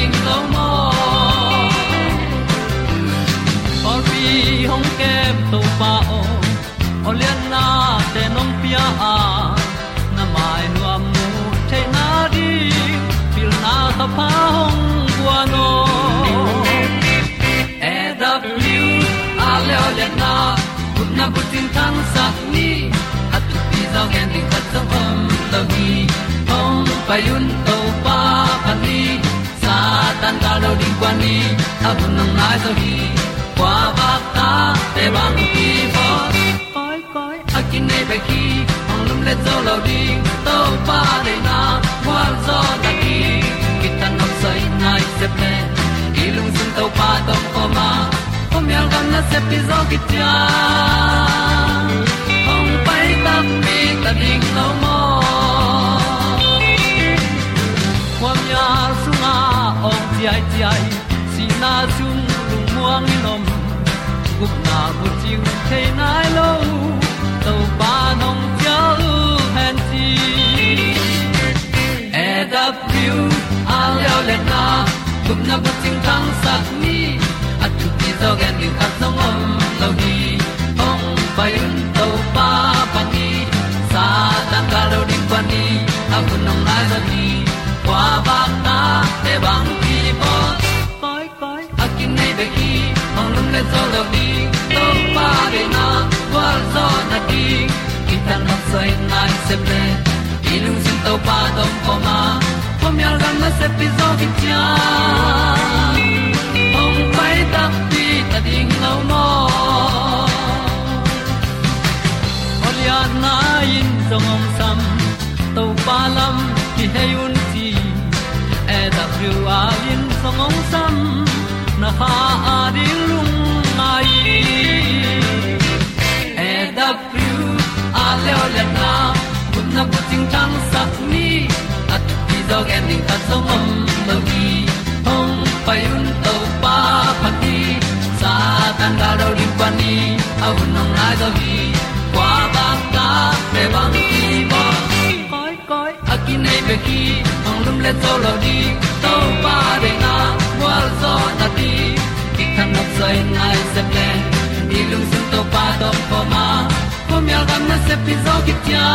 ding lo mo or be hong kem to pa o olian na te nong pia. A na mai nu amo te na di pil na ta pa hong bua no e da blue a le olian na kun na bu tin tan sa ni at pi zo gen di khat zo om lo gi hong pa yun to tan ga lo ding quan ni. Ta bu nang mai zo hi qua ba ta te bang ki bo koi koi a này nei khi ki ong lum le zo lo ding to pa de na, qua zo ta ki ki tan nok sai nai se ple i lung sun to pa to ko ma. Kom yal gần na se pi zo ki tia ong pai ta mi ta ding lo mo qua nhà ti ai ti ai si na chung lu muang ni nom gup na bu chiu the nai lo to pa nong pia lu han ti e da pru a leo le na gup na bu ting tang sat ni at tu ti zo gen ni khat song om lo ni ong pai un to pa pa ni. Sa tan ka lo ding pa ni a bu nong lai za ni. Qua ba ta te bang ki bo koi koi a kin nei be ki ong lum le zo lo ni to pa de na kwa zo na ki ki sai nai se ple i lung sin to pa tom ko ma. Pom yal gam na se pi zo ki tia ong pai ta pi ta ding lo mo Olia na in song om sam to pa lam ki hay un ti a in song ong sam na ha a di lung mai. E da pru a le o le na kun na ko ting tang sat ni at ti dog ending ta song om lo gi hong pai un to pa pa ti sa tan ga do ri pa ni au nong lai do gi qua ba ta pe bang ki nei pe ki ong lum le to lo di to pa de na wa zo na ti ki kan nok sai nai se ple ni lung sun to pa to pa ma. Ko mi al gam na se pi zo ki tia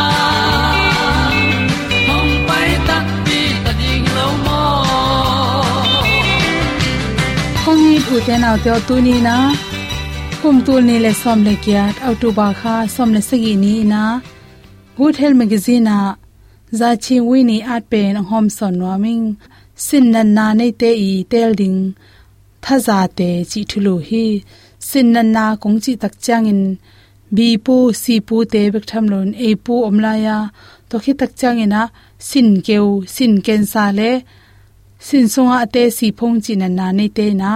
hong pai ta ti ta ding lo mo kong ni thu te na te tu ni na kum tul ni le som le kya autu ba kha som le sagi ni na good health magazine na za chi wi ni at pen hom son warming sin nan na nei te i tel ding tha za te chi thulu hi sin nan na kong chi tak chang in bi pu si pu te bek tham lon e pu om la ya to khi tak chang ina sin keu, sin ken sa le sin songa ate si phong chi nan na nei te na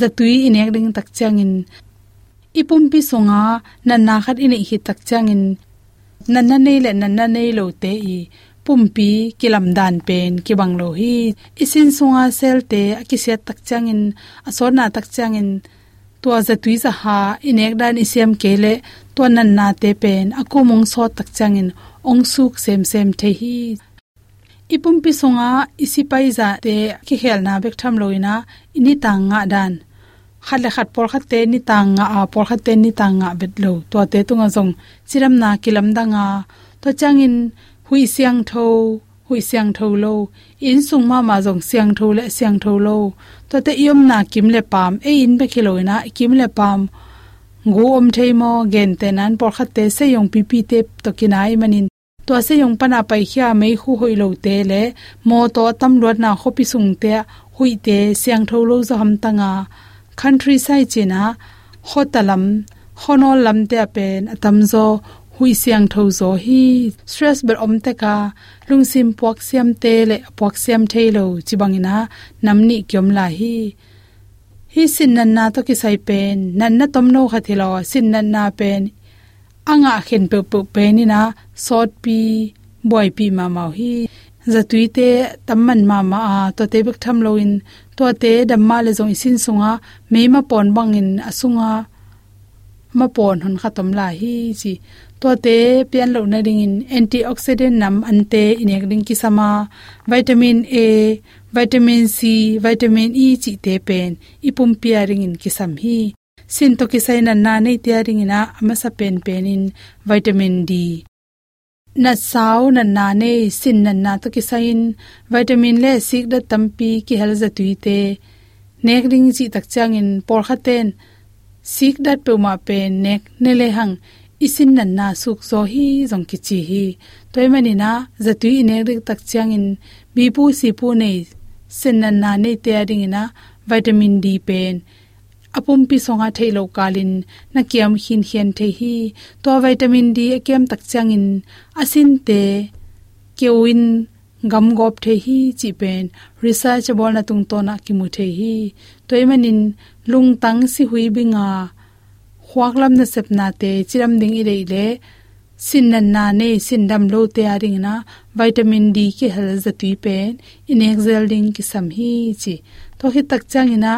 zatui inek ding tak chang in ipum pi songa nan na khat in hi tak chang in nan na nei le nan na nei lo te i pumpi kilam dan pen ki banglo hi. Isin sunga sel te akisia tak changin asona tak changin tua za tui za ha, inek dan isem kele to nan na te pen aku mong so tak changin ong suk sem sem the hi. Ipumpi pi songa isipai za te ki khel na bek tham loina ini tanga dan. Khat le khat por khat te, ni tanga a por khat te, ni tanga nga bet lo. To te tunga zong chiram na kilam danga to changin hui siang tho hui siang tho lo. In sung ma ma jong siang tho le siang tho lo. To te yom na kim le pam. E in be khilo na kim le pam. Ngu om thei mo, gen te nan por khat te se yong pi pi te to kinai manin. To se yong pana pai khia mei khu hoi lo te le. Mo to tam luat na khopi sung te hui te siang tho lo zo ham tanga country side china hotalam honol lam te pen atam zo hui siang tho zo hi, stress ber om te ka lungsim puak siam te le puak siam thailo chibangina namni kyom la hi. Hi sin nan na to ki sai pen. Nan na tom no kha thilo sin nan na pen. Anga khen pe pe pe ni na sot pi boy pi ma mau hi. Za tuite tamman ma ma a. To te bek tham lo in. To te damma le zong sin sunga me ma pon bang in asunga ma pon hon khatom la hi chi. To te pian lo na ding in antioxidant nam ante inek ding ki sama vitamin a, vitamin c, vitamin e chi te pen. Ipum pia ring in ki sam hi. Sin to ki sai na na nei tia ring ina ama sa pen pen in vitamin d. Na sau na na ne sin na na to ki sai in vitamin le sik da tampi ki hel za tuite nek ring chi tak chang in por khaten sik dat pe ma pe nek ne le hang, isin nan na suk zo hi jong ki chi hi. Toy mani na zatui ine rik tak chang in bi pu si pu nei sin nan na nei te ring na vitamin d pen apum pi songa thailo kalin, na kiam hin hian the hi. To vitamin d e kem tak chang in, asin te kewin gam gop the hi chi pen. Research bol na tung to na ki mu the hi. Toy manin lung tang si hui binga khwak lam na sep na te, chiram ding ire le sin nan na ne, sin dam lo te aring na. Vitamin d ki hal za tu pen. In exel ding ki sam hi chi. To hi tak chang ina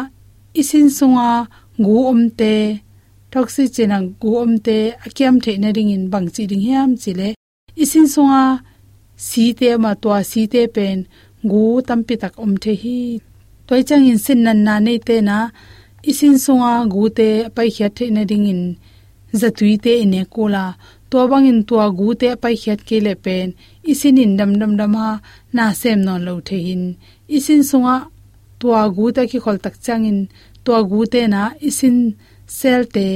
isin sunga, gu om te. Toxi chena gu om te. Akyam the na ring in bang chi ding hiam chi le. Isin sunga si te ma to si te pen gu tampi tak om the hi. Toy chang in sin nan na ne te na, isin sunga gute pai khyat the na ding in. Zatui te ine kola to bang in tua to gute pai khyat ke le pen. Isin in dam dam dam ha, na sem non lo the hin. Isin sunga to gute ki khol tak chang in. Tua to gute na, isin sel te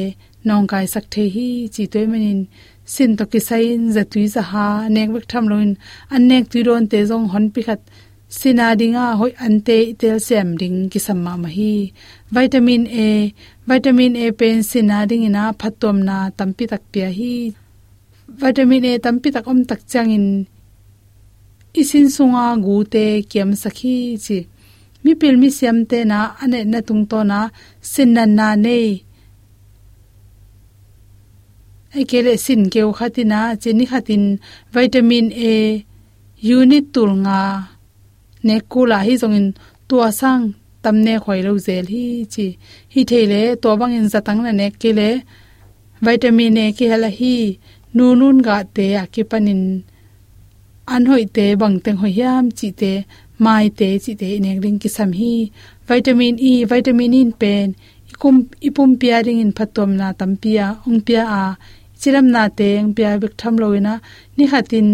nong kai sak the hi, chi toy manin sin to kisain za tui za ha nek bek tham loin an nek tui ron te zong hon pi khat sina dinga à hoi ante tel sem ding ki samma ma hi. Vitamin a vitamin a pen sina ding à ina phatom na tampi tak pia hi. Vitamin a tampi tak om tak changin isin sunga à gu te kiam sakhi chi. Mi pil mi siam te na ane na tung to na sin na na nei ai kele sin keu khatina, cheni khatin vitamin a, unit tul nga, ne kula hi zongin tua sang tamne khoi lo zel hi chi. Hi thele to bang in zatang na ne kele vitamin a ki hala hi nu nun ga te a ki panin an hoi te bang teng hoi yam chi te, mai te chi te nek ring ki sam hi. Vitamin e vitamin in pen, ikum, ipum pia ring in phatom na tampia ong pia a chiram na teng pia bik tham loina ni hatin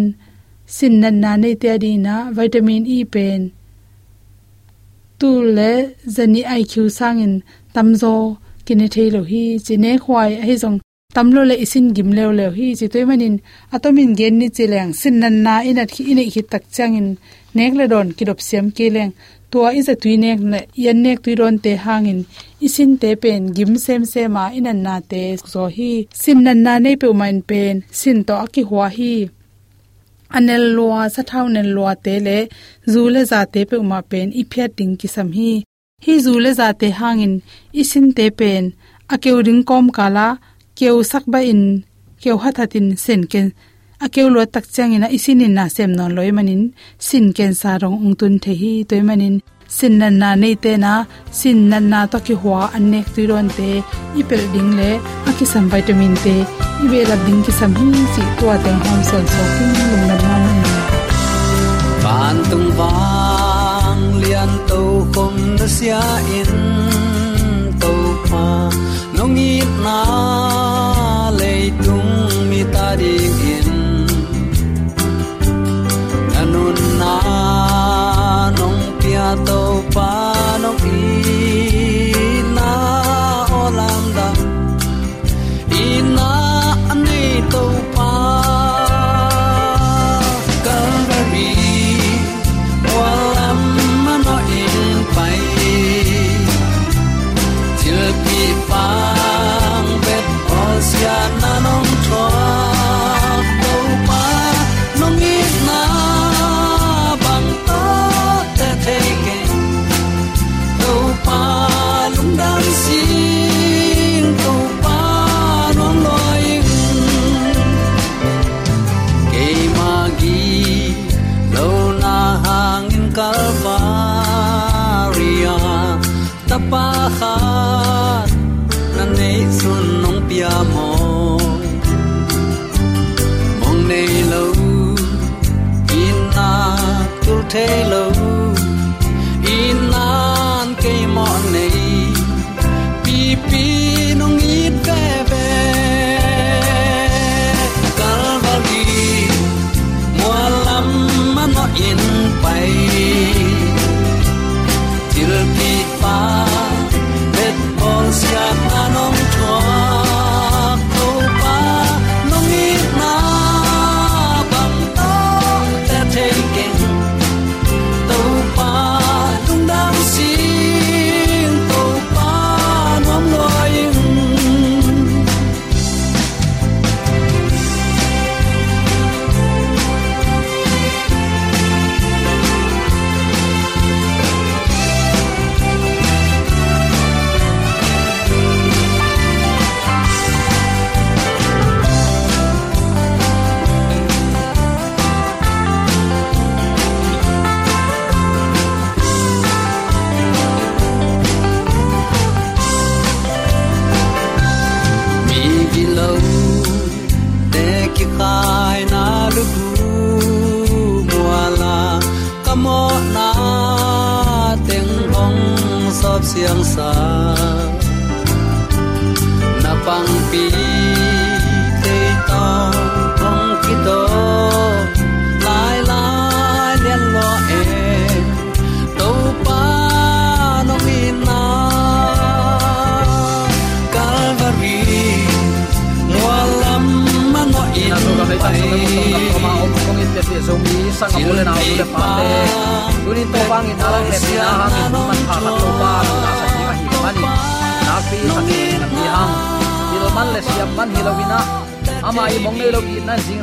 sin nan na nei te di na vitamin e pen. Tu le zani iq sangin tamzo kine thelo hi. Chine khwai hi jong tamlo le isin gim leo leo hi. Chi toy manin atomin gen ni chileng sin nan na ina khi ina hi tak changin nek le don kidop siam ke leng tua is a tui nek na yan nek tui ron te hangin. Isin te pen, gim sem se ma inan na te zo hi. Sin nan na nei pe main pen, sin to aki hwa hi. Anel lua sa thau nen lua te le zule za te pe ma pen i phiat ding ki sam hi hi zule za te hangin, isin te pen. Akeu ring kom kala, keu sak ba in, keu hathatin sen ken akeu lo tak changina isin in na sem non loi manin, sin ken sa rong ung tun the hi toy manin. Sin nan na nei te na, sin nan na to ki hwa anek tu ron te. I pel ding le aki sam vitamin te. I be la ding ki sam hi si to teng hom son so ki lung na ma na. Ban tung wang lian to kom da sia in to pa. Nong i na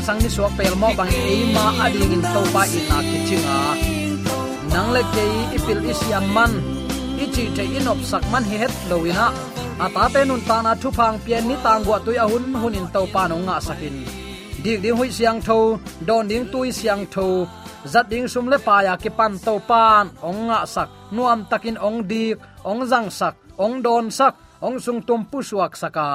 sang ni suak pel mo bang e ma ading in to pa i na ki chinga nang le ke i pil isiam man, i chi te in op sak man hi het loina ata te nun ta na thu phang pian ni tang wa tui a hun hun in to pa no nga sakin dik ding hui siang tho, don ding tui siang tho, zat ding sum le pa ya ki pan to pan ong nga sak, nuam takin ong dik, ong jang sak, ong don sak, ong sung tum pu suak saka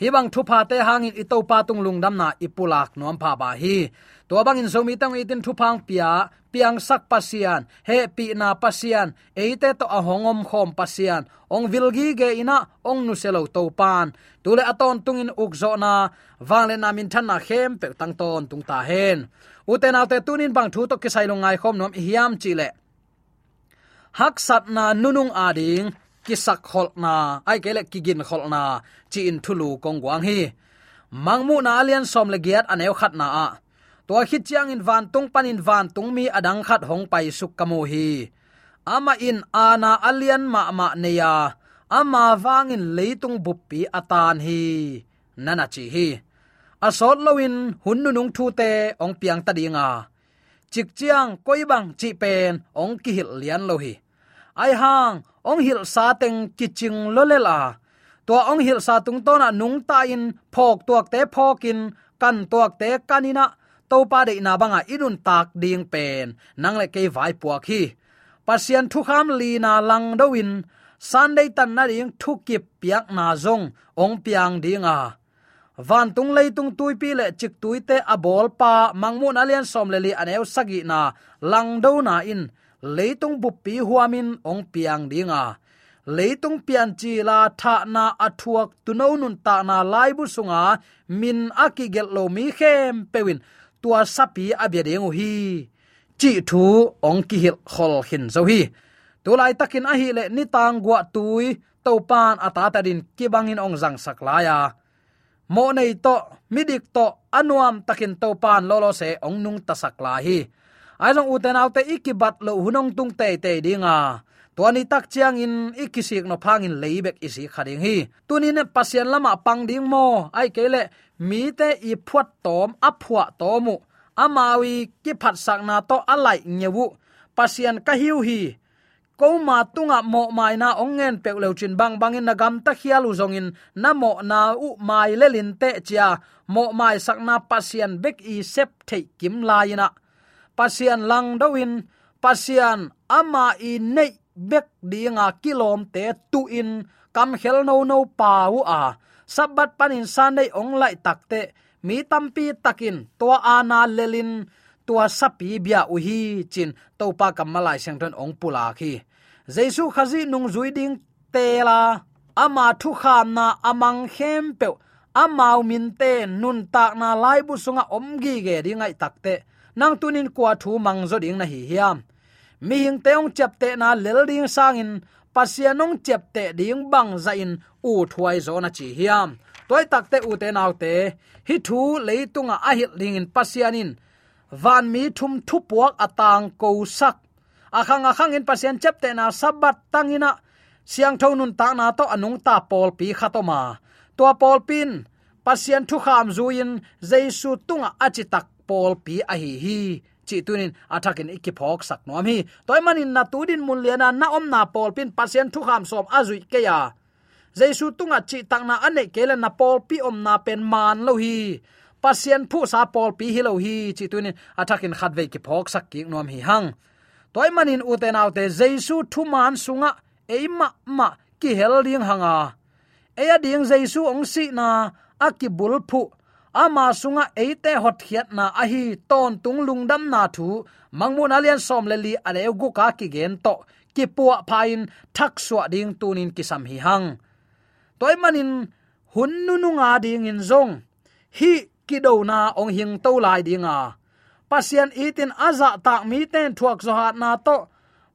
hibang bang te hangin i pa tung lung dam na ipulak nuam pha ba hi. To bang in zomi tang itin thupang pia, piang sak pasian, he pi na pasian, eite to ahongom khom pasian. Ong vilgi ge ina, ong nu selo to pan. Tule aton tungin ukzo na wangle na min than na khem pe tang ton tung ta hen. Uten alte tunin bang thu to kisai lungai khom nom hiam chile hak sat na nunung ading kisak khol na, ai kele kigin khol na, chi in thulu kongwang hi. Mangmu na alian som le giat aneu khat na a. To khit chiang in van tung pan in van tung mi adang khat hong pai suk kamu hi. Ama in ana alian ma ma neya ama wangin leitung buppi atan hi. Nana chi hi. Asot lowin hunnu nung thu te ong piang ta dinga chik chiang koi bang chi pen ong ki hil lian lo hi ai hang ong hil sa teng kiching lolela le to ong hil sa tung to na nung ta in, phok tuak te phokin kan tuak te kanina to pa de na banga inun tak ding pen, nang le ke vai puak hi. Pasian thu kham li na lang dowin sunday tan na ring thu kip piak na zong, ong piang dinga van tung lei tung tui pi le chik tui te abol pa mangmun alian som le li aneu sagi na lang do na in leitung bu pi huamin ong piang dinga. Leitung pian chi la tha na athuak tuno nun ta na lai bu sunga, min aki gel lo mi khem pewin. Tua sapi abia hi. Chi thu ong ki hil khol hin zo hi. Tu lai takin a hi le ni tang gwa tui to pan ata ta din ki bangin ong jang sak la ya. Mo nei to midik to, anuam takin to pan lolo se ong nung tasak la hi ai long uten autte ikibat lo hunong tung te te dinga. Tuani tak chiang in ikisik no phangin leibek isi khading hi. Tunin pasien lama pang ding mo. Ai kele mi te i phuat tom aphwa tomu. Amawi ki phat sak na to alai nyewu. Pasien ka hiu hi, ko ma tunga mo mai na ongen pe leu chin bang bang in nagam ta khialu zongin na mo na u mai lelin te chia. Mo mai sak na pasien bek i sep thei kim laina pasian lang dawin, pasian ama i nei bek dinga kilom te tu in, kam khel no no pau a. Sabat panin sunday ong lai takte mi tampi takin to ana lelin tua sapi bia uhi hi chin topa kamalai sengton ong pula khi. Jesu khazi nung zui ding tela ama thu kham na amang khem pe amau min te nun tak na lai bu sunga omgi ge dingai takte nang tunin kwa thu mang zo ding na hi hiam. Mi hing teong chep te na lel ding sangin pasianong chep te ding bang za in, u thuai zo na chi hiam. Toy takte u te nau te, hi thu leitunga a hil ding in pasianin van mi thum thu puak atang ko sak. Akhang akhang in pasian chep te na sabat tangina siang thonun ta na to anung ta pol pi khatoma to pol pin, pasian thu kham zuin jaisu tunga achitak pol pi a hi hi. Chi tunin athakin ikiphok sak nom hi. Toy manin na tudin mun liana na om na pol pin pasien thu kham som azui ke ya. Jaisu tunga chi tak na ane kele na pol pi om na pen man lo hi. Pasien phu sa pol pi hi lo hi. Chi tunin athakin khatve ki phok sak ki nom hi hang. Toy manin uten autte jaisu thu man sunga. Eima ma ki hel ding hanga. Eya ding jaisu ong si na. Akibul phu ama sunga eite hot khiat na ahi ton tung lungdam na thu. Mangmun alian som le li ale gu ka ki gen to. Ki puwa phain, thak suwa ding tunin ki sam hi hang. Toy manin, hun nu nu nga ding in zong. Hi, ki do na ong hing to lai dinga pasian itin aza tak mi ten thuak zo hat na to.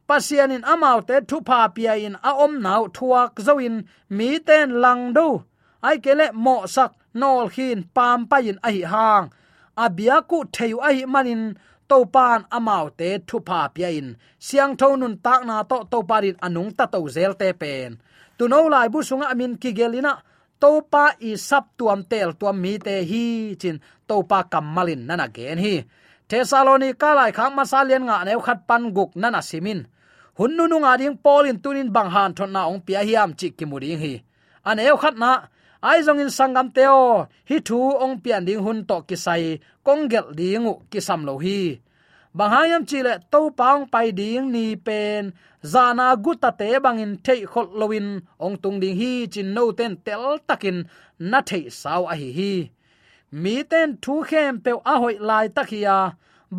Pasian in amau te thu pa pia in a om nau thuak zo in mi ten lang do. Ai kele mo sak nol hin pam pa in ahi hang. Abia ku theu ahi manin to pan amau te thu pa pia in. Siang tho nun tak na to to parin anung ta to zel te pen. Tu no lai bu sunga amin ki gelina to pa i sap tuam tel tuam mi te hi chin to pa kamalin nana gen hi. Thesalonika lai khang masalian nga neu khat pan guk nana simin. Hunnu nu nga ding polin tunin bang han thon na ong pia hiam chi ki mu hi. An eu khat na ai zong in sangam teo, hi thu ong pian ding hun to ki sai kong gel dingu ki sam lo hi. Banghayam chile to paung pai ding ni pen, zana guta te bangin thei khol lowin ong tung ding hi chin no ten tel takin, na thei saw a hi hi. Mi ten thu khem pe a hoi lai takia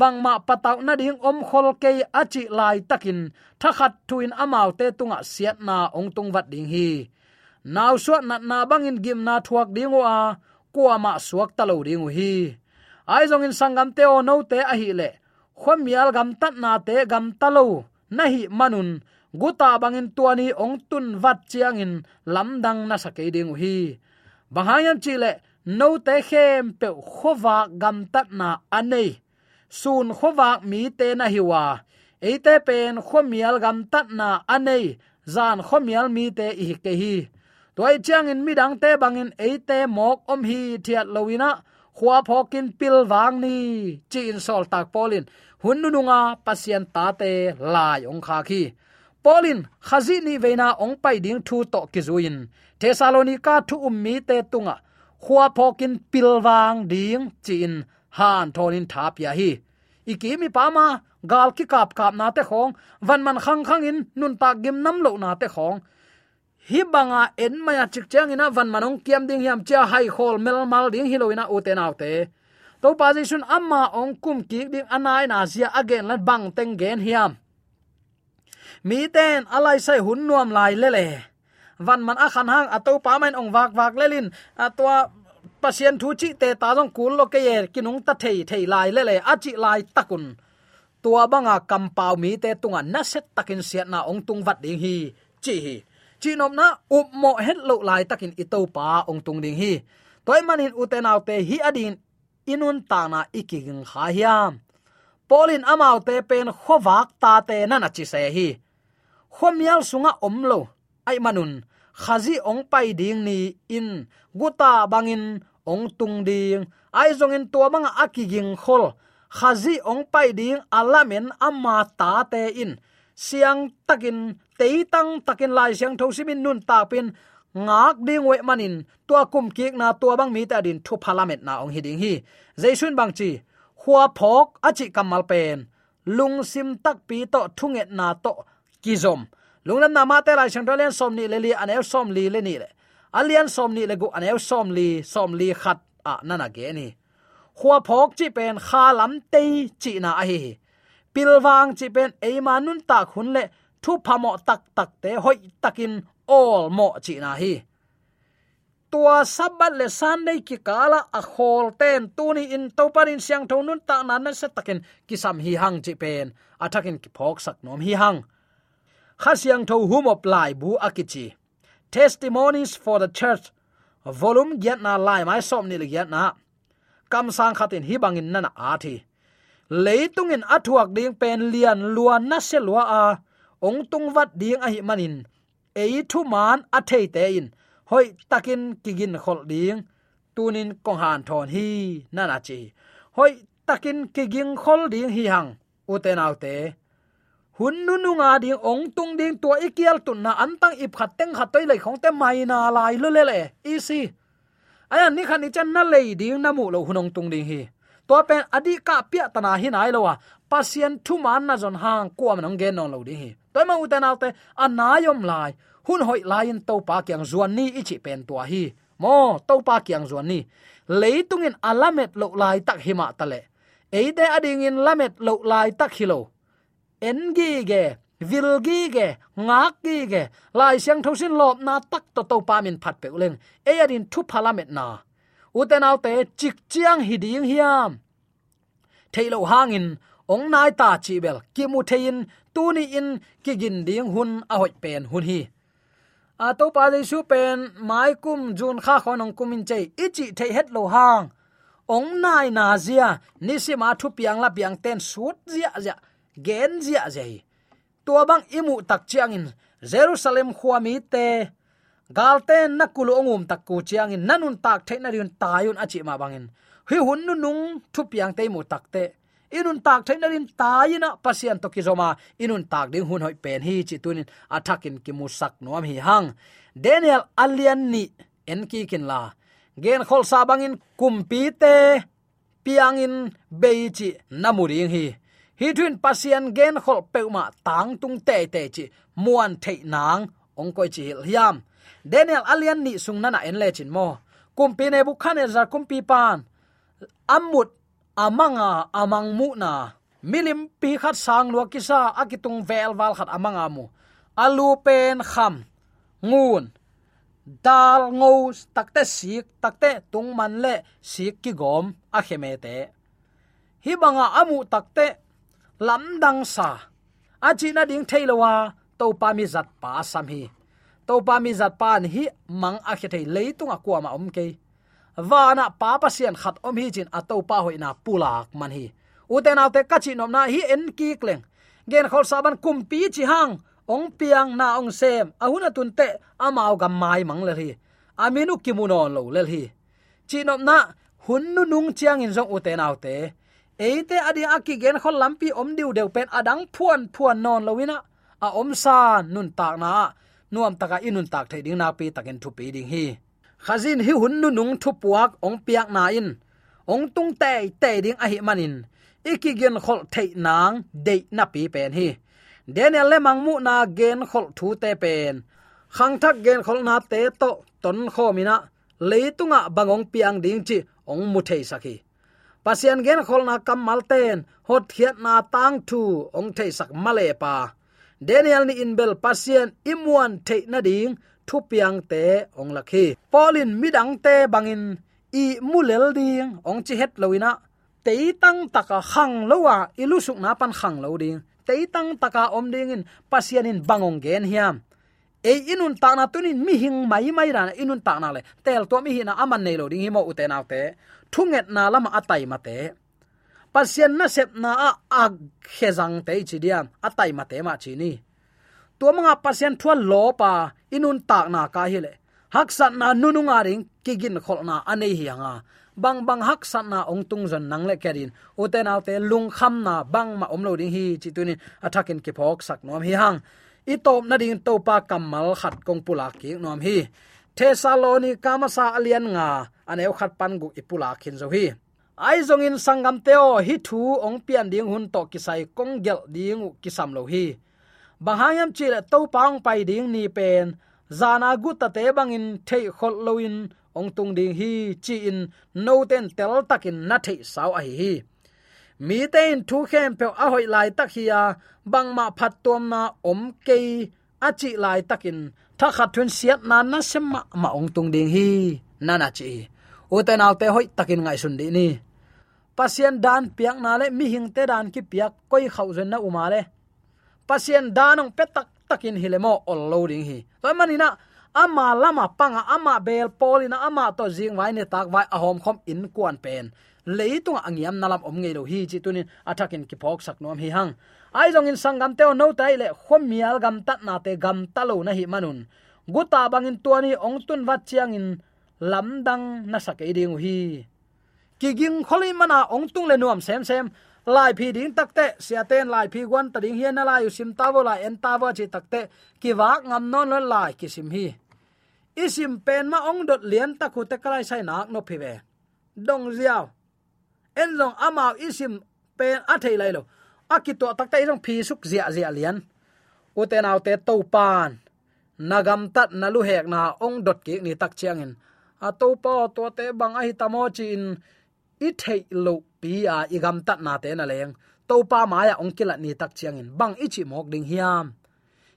bangma pataw na ding om khol ke achi lai takin thakhat tuin amau te tunga siat na ong tung wat ding hi naw suat na na bangin gim na thuak dingo a kwa ma suak talo dingo hi. Ai zong in sangam te o no te a hi le khomial gam tat na te gam talo. Na hi manun, guta bangin tuani ong tun wat chiang in lamdang na sake dingo hi. Chi lệ no te khem pe khowa gam tat na anei. Sun khowa mi te na hiwa eite pen khomial gam tat na anei. Zan khomial mi te i ke hi. Toy chang in midang te bangin eite mok om hi thiat lowina khwa phokin pil wang ni chi in sol tak polin hun nu nga pasien ta te lai ong kha khi polin khazi ni veina ong pai ding thu to kizuin thessalonica thu um mi te tunga khwa phokin pilwang ding chin han thonin thapia hi ikimi pama gal ki kap kap na te khong van man khang khang in nun ta gim nam lo na te khong hi banga en maya chik chang ina van manong kiam ding hiam cha hai khol mel mal ding hiloina u te naw te to position amma ong kum ki ding anai na sia again lan bang teng gen hiam. Mi ten alai sai hun nuam lai le le van man a khan hang ato pa man ong wak wak lelin. Atwa pasien thu chi te ta jong kul lo ke ye kinung ta thei thei lai le le achi lai takun. Tua banga kampau mi te tunga na set takin siat na ong tung wat ding hi. Chi hi chinom na up mo het lo lai takin ito pa ong tung ding hi. Toy manin utenaw te hi adin inun ta na iking kha hiam. Polin amau te pen khowak ta te na na chi se hi. Khomial sunga omlo ai manun, khazi ong pai ding ni in guta bangin ong tung ding. Ai zong in tua manga akiging khol. Khazi ong pai ding alamen ama ta te in. Siang takin teitang takin lai siang tho simin nun ta pin, ngak ding we manin, tua kum kik na tua bang mi ta din thu parliament na ong hiding hi. Jaisun bang chi huwa phok achi kamal pen, lung sim tak pi to thunget na to kizom lunglam na ma te lai chang tolen som ni le li an som li le ni le. Alian som ni le gu an som li som li khat a nana ge ni. Khua phok chi pen kha lam te chi na a hi pilwang chi pen e manun ta khun le thu phamo tak tak te, hoi takin all mo chi na hi. Tua sabat le sunday ki kala a khol ten tuni in to parin siang thon nun ta nan se takin kisam hi hang chi pen atakin ki phok sak nom hi hang. Kha siang tho hum op lai bu akichi testimonies for the church, volume get na lai mai som ni le get na. Kam sang khatin hi bangin nana a thi. Leitungin athuak ding pen lian luan na se lua a ong tung wat ding a hi manin ei thu man a thei te in. Hoi takin kigin khol ding tunin kong han thon hi nana chi. Hoi takin kiging khol ding hi hang. Uten autte hun nu nu nga ding ong tung ding to ikial tun na antang ip khat teng khat toi lai khong te mai na lai le le. Le si. Aya ni khan ni chan na lei ding na mu lo hunong tung ding hi. To pen adi ka pia tana hi nai lo wa. Pasien thu man na zon hang kuam am nong gen non lo ding hi toy ma uten alte anayom lai. Hun hoi lain to pa kyang zuan ni ichi pen tua hi. Mo to pa kyang zuan ni. Leitungin alamet à lo lai tak hima tale eide ading à in lamet lo lai tak hilo engi ge vilgi ge ngak gi ge lai siang thosin lop na tak to to pa min phat pe uleng e adin à thu phalamet na uten alte chik chiang hiding hiam. Thailo hangin ong nai ta chi bel ki mu thein tu ni in, ki gin ding hun a hoi pen hun hi. A to pa le su pen, mai kum jun kha khon ong kumin chei ichi the het lo hang. Ong nai na zia, ni si ma thu piang la piang ten sut zia zia, gen zia zai tua bang imu tak chiang in, jerusalem khuami te. Galten na kulu ongum tak ku chiang in nanun tak the na riun tayun achi ma bangin hi hun nu nung, thu piang te mu tak te inun tak the na rin taina pasian to kizoma inun tak ding hun hoi pen hi chi tunin athakin ki musak nuam hi hang. Daniel alian ni en ki kin la. Gen khol sabangin kumpi te piangin beichi namuring hi. Hi thun pasian gen khol peuma tang tung te te chi muan thei nang ong koi chi hil hiam. Daniel alian ni sung nana en le chin mo. Kumpi ne bu khan e za kumpi pan. Amut amanga, amang mu na. Milim pi khat sang lua kisa akitung vel wal khat amanga mu. Alu pen kham. Ngun. Dal ngo takte sik takte tung man le sik ki gom a kheme te. Hi banga amu takte lam dang sa. A na ding thailowa to pa mi zat pa sam hi. To pa mi zat pan hi, mang a khe thei leitung a kwa ma om ke wana pa pasien khat om hi chin ato to pa hoina pulak man hi. Uten autte kachi nom na hi en ki kleng. Gen khol saban kum pi chi hang. Ong piang na ong sem. Ahuna tun te amao gam mai mang le hi. Aminu kimuno lo le hi. Chi nom na hun nu nung chiang in jong uten autte eite adi aki gen khol lampi om diu deu pen adang phuan phuan non lowina a. Om san nun tak na. Nuam taka inun tak thai ding na pi takin thu pi ding hi khazin hi hun nu nung thu puak ong piak na in. Ong tung te te ding a hi manin iki gen khol thei nang de na pi pen hi. Daniel le mangmu na gen khol thu te pen. Khang thak gen khol na te to, ton kho mina leitunga bangong piang ding chi, ong mu thei sakhi pasian gen khol na kam malten hot khiat na tang thu, ong thei sak male pa. Daniel ni inbel pasian imwan thei na ding thu piang te ong lakhi. Polin midang te bangin, i mulel ding ong chi het loina te tang taka khang lowa ilu suk na pan khang lo ding. Te tang taka om ding in pasian in bangong gen hiam. E inun ta na tunin mi hing mai mai ran inun ta na le. Tel to mi hi na aman nei lo ding, hi mo uten autte thunget na lama atai mate pasian na sep na a ag khezang te chi diam, atai mate ma chi ni. To mga pasian thua lo pa inun tak na ka hi le. Hak sat na nununga ring kigin khol na anei hi anga. Bang bang hak sat na ong tung zon nang le kerin. Uten autte lung kham na bang ma om lo ding hi chi tunin athakin ki phok sak nom hi hang. I top na ding topa kamal khat kong pula ki nom hi. Thessalonica ma sa alian nga, aneu khat pan gu ipula khin zo hi. Ai zong in sangam teo hi thu ong pian ding hun to kisai kong gel ding kisam lo hi bahayam chile to pang pai ding ni pen. Zana gut ta te bangin thei khol loin. Ong tung ding hi chi in. No ten tel takin na thei saw a hi mi ten thu khem pe a hoi lai tak hi a. Bang ma phat tom na om ke a chi lai takin. Tha khat thun siat na na sem ma ma ong tung ding hi. Na na chi. U te naw te hoi takin ngai sun di ni. Pasien dan piak na le mi hing te dan ki piak koi khau zen na uma le pasien danong petak takin hilemo all loading hi. To manina, ama lama panga, ama bel polina ama to jing wai ne tak wai ahom khom in kuan pen. Leitung angiam nalam om ngei lo hi chi tunin athakin ki phok sak nom hi hang. Ai jong in sangam teo no tai le khom mial gam tat na te gam talo na hi manun. Guta bangin tuani ong tun wat chiang in lamdang na sakai ding hi. Kiging kholi mana ong tung le nuam sem sem lai phi ding takte sia ten lai phi wan ta ding hian lai sim ta wo lai en ta wo chi takte ki wak ngam non lo lai ki sim hi. Isim pen ma ong dot lian ta khu te kalai sai nak no phi ve dong ziao en long amao isim pen a thei lai lo a ki akito takte jong phi suk zia zia lian nau te to pan nagam tat na lu hek na ong dot ki ni tak chiang in. A to pa to te bang a hi tamo chi in. I thei lo pi a i gam tat na te na leng. To pa ma ya ong kilat ni tak chiang in. Bang ichi mok ding hiam.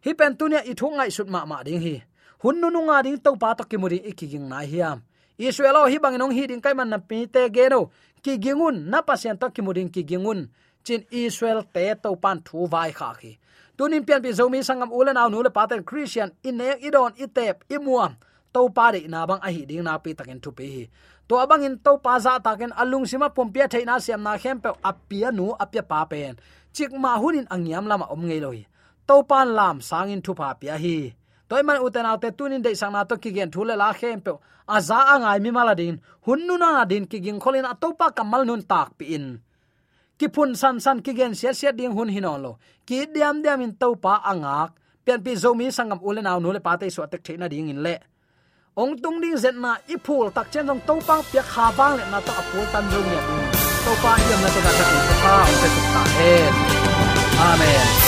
Hi pen tu i thu ngai sut ma ma ding hi. Hun nu nu nga ding to pa tak ki muri i ki ging na hiam. Israel hi bang nong hi ding kai man na pi te ge no. Ki gingun na pasien tak ki muri ki gingun chin israel te to pan thu vai kha khi. Tunin pian bi zomi sangam ulen aw nu le paten christian in ine idon itep imuam to pa de na bang a hi ding na pi takin thu pi hi to abang in to pa za ken alung sima pompia theina siam na khem pe apia nu apia pa pen. Chik ma hunin angiam lama om ngei loi. To pan lam sangin thu pa pia hi. Toy man uten autte tunin de sang na to ki gen thule la khem pe aza angai mi maladin. Hunnu na din ki ging kholin atopa kamal nun tak pi in. Ki phun san san ki gen sia sia ding hun hinolo ki diam diam in to pa angak. Pian pi zomi sangam ulen aw nu le pa te so tek theina ding in le. Ong tung ding zet na i phul tak chen dong to pang pia kha bang le na ta apul tan dong ne to pa yam na te ka ta ki pa ong te ta he amen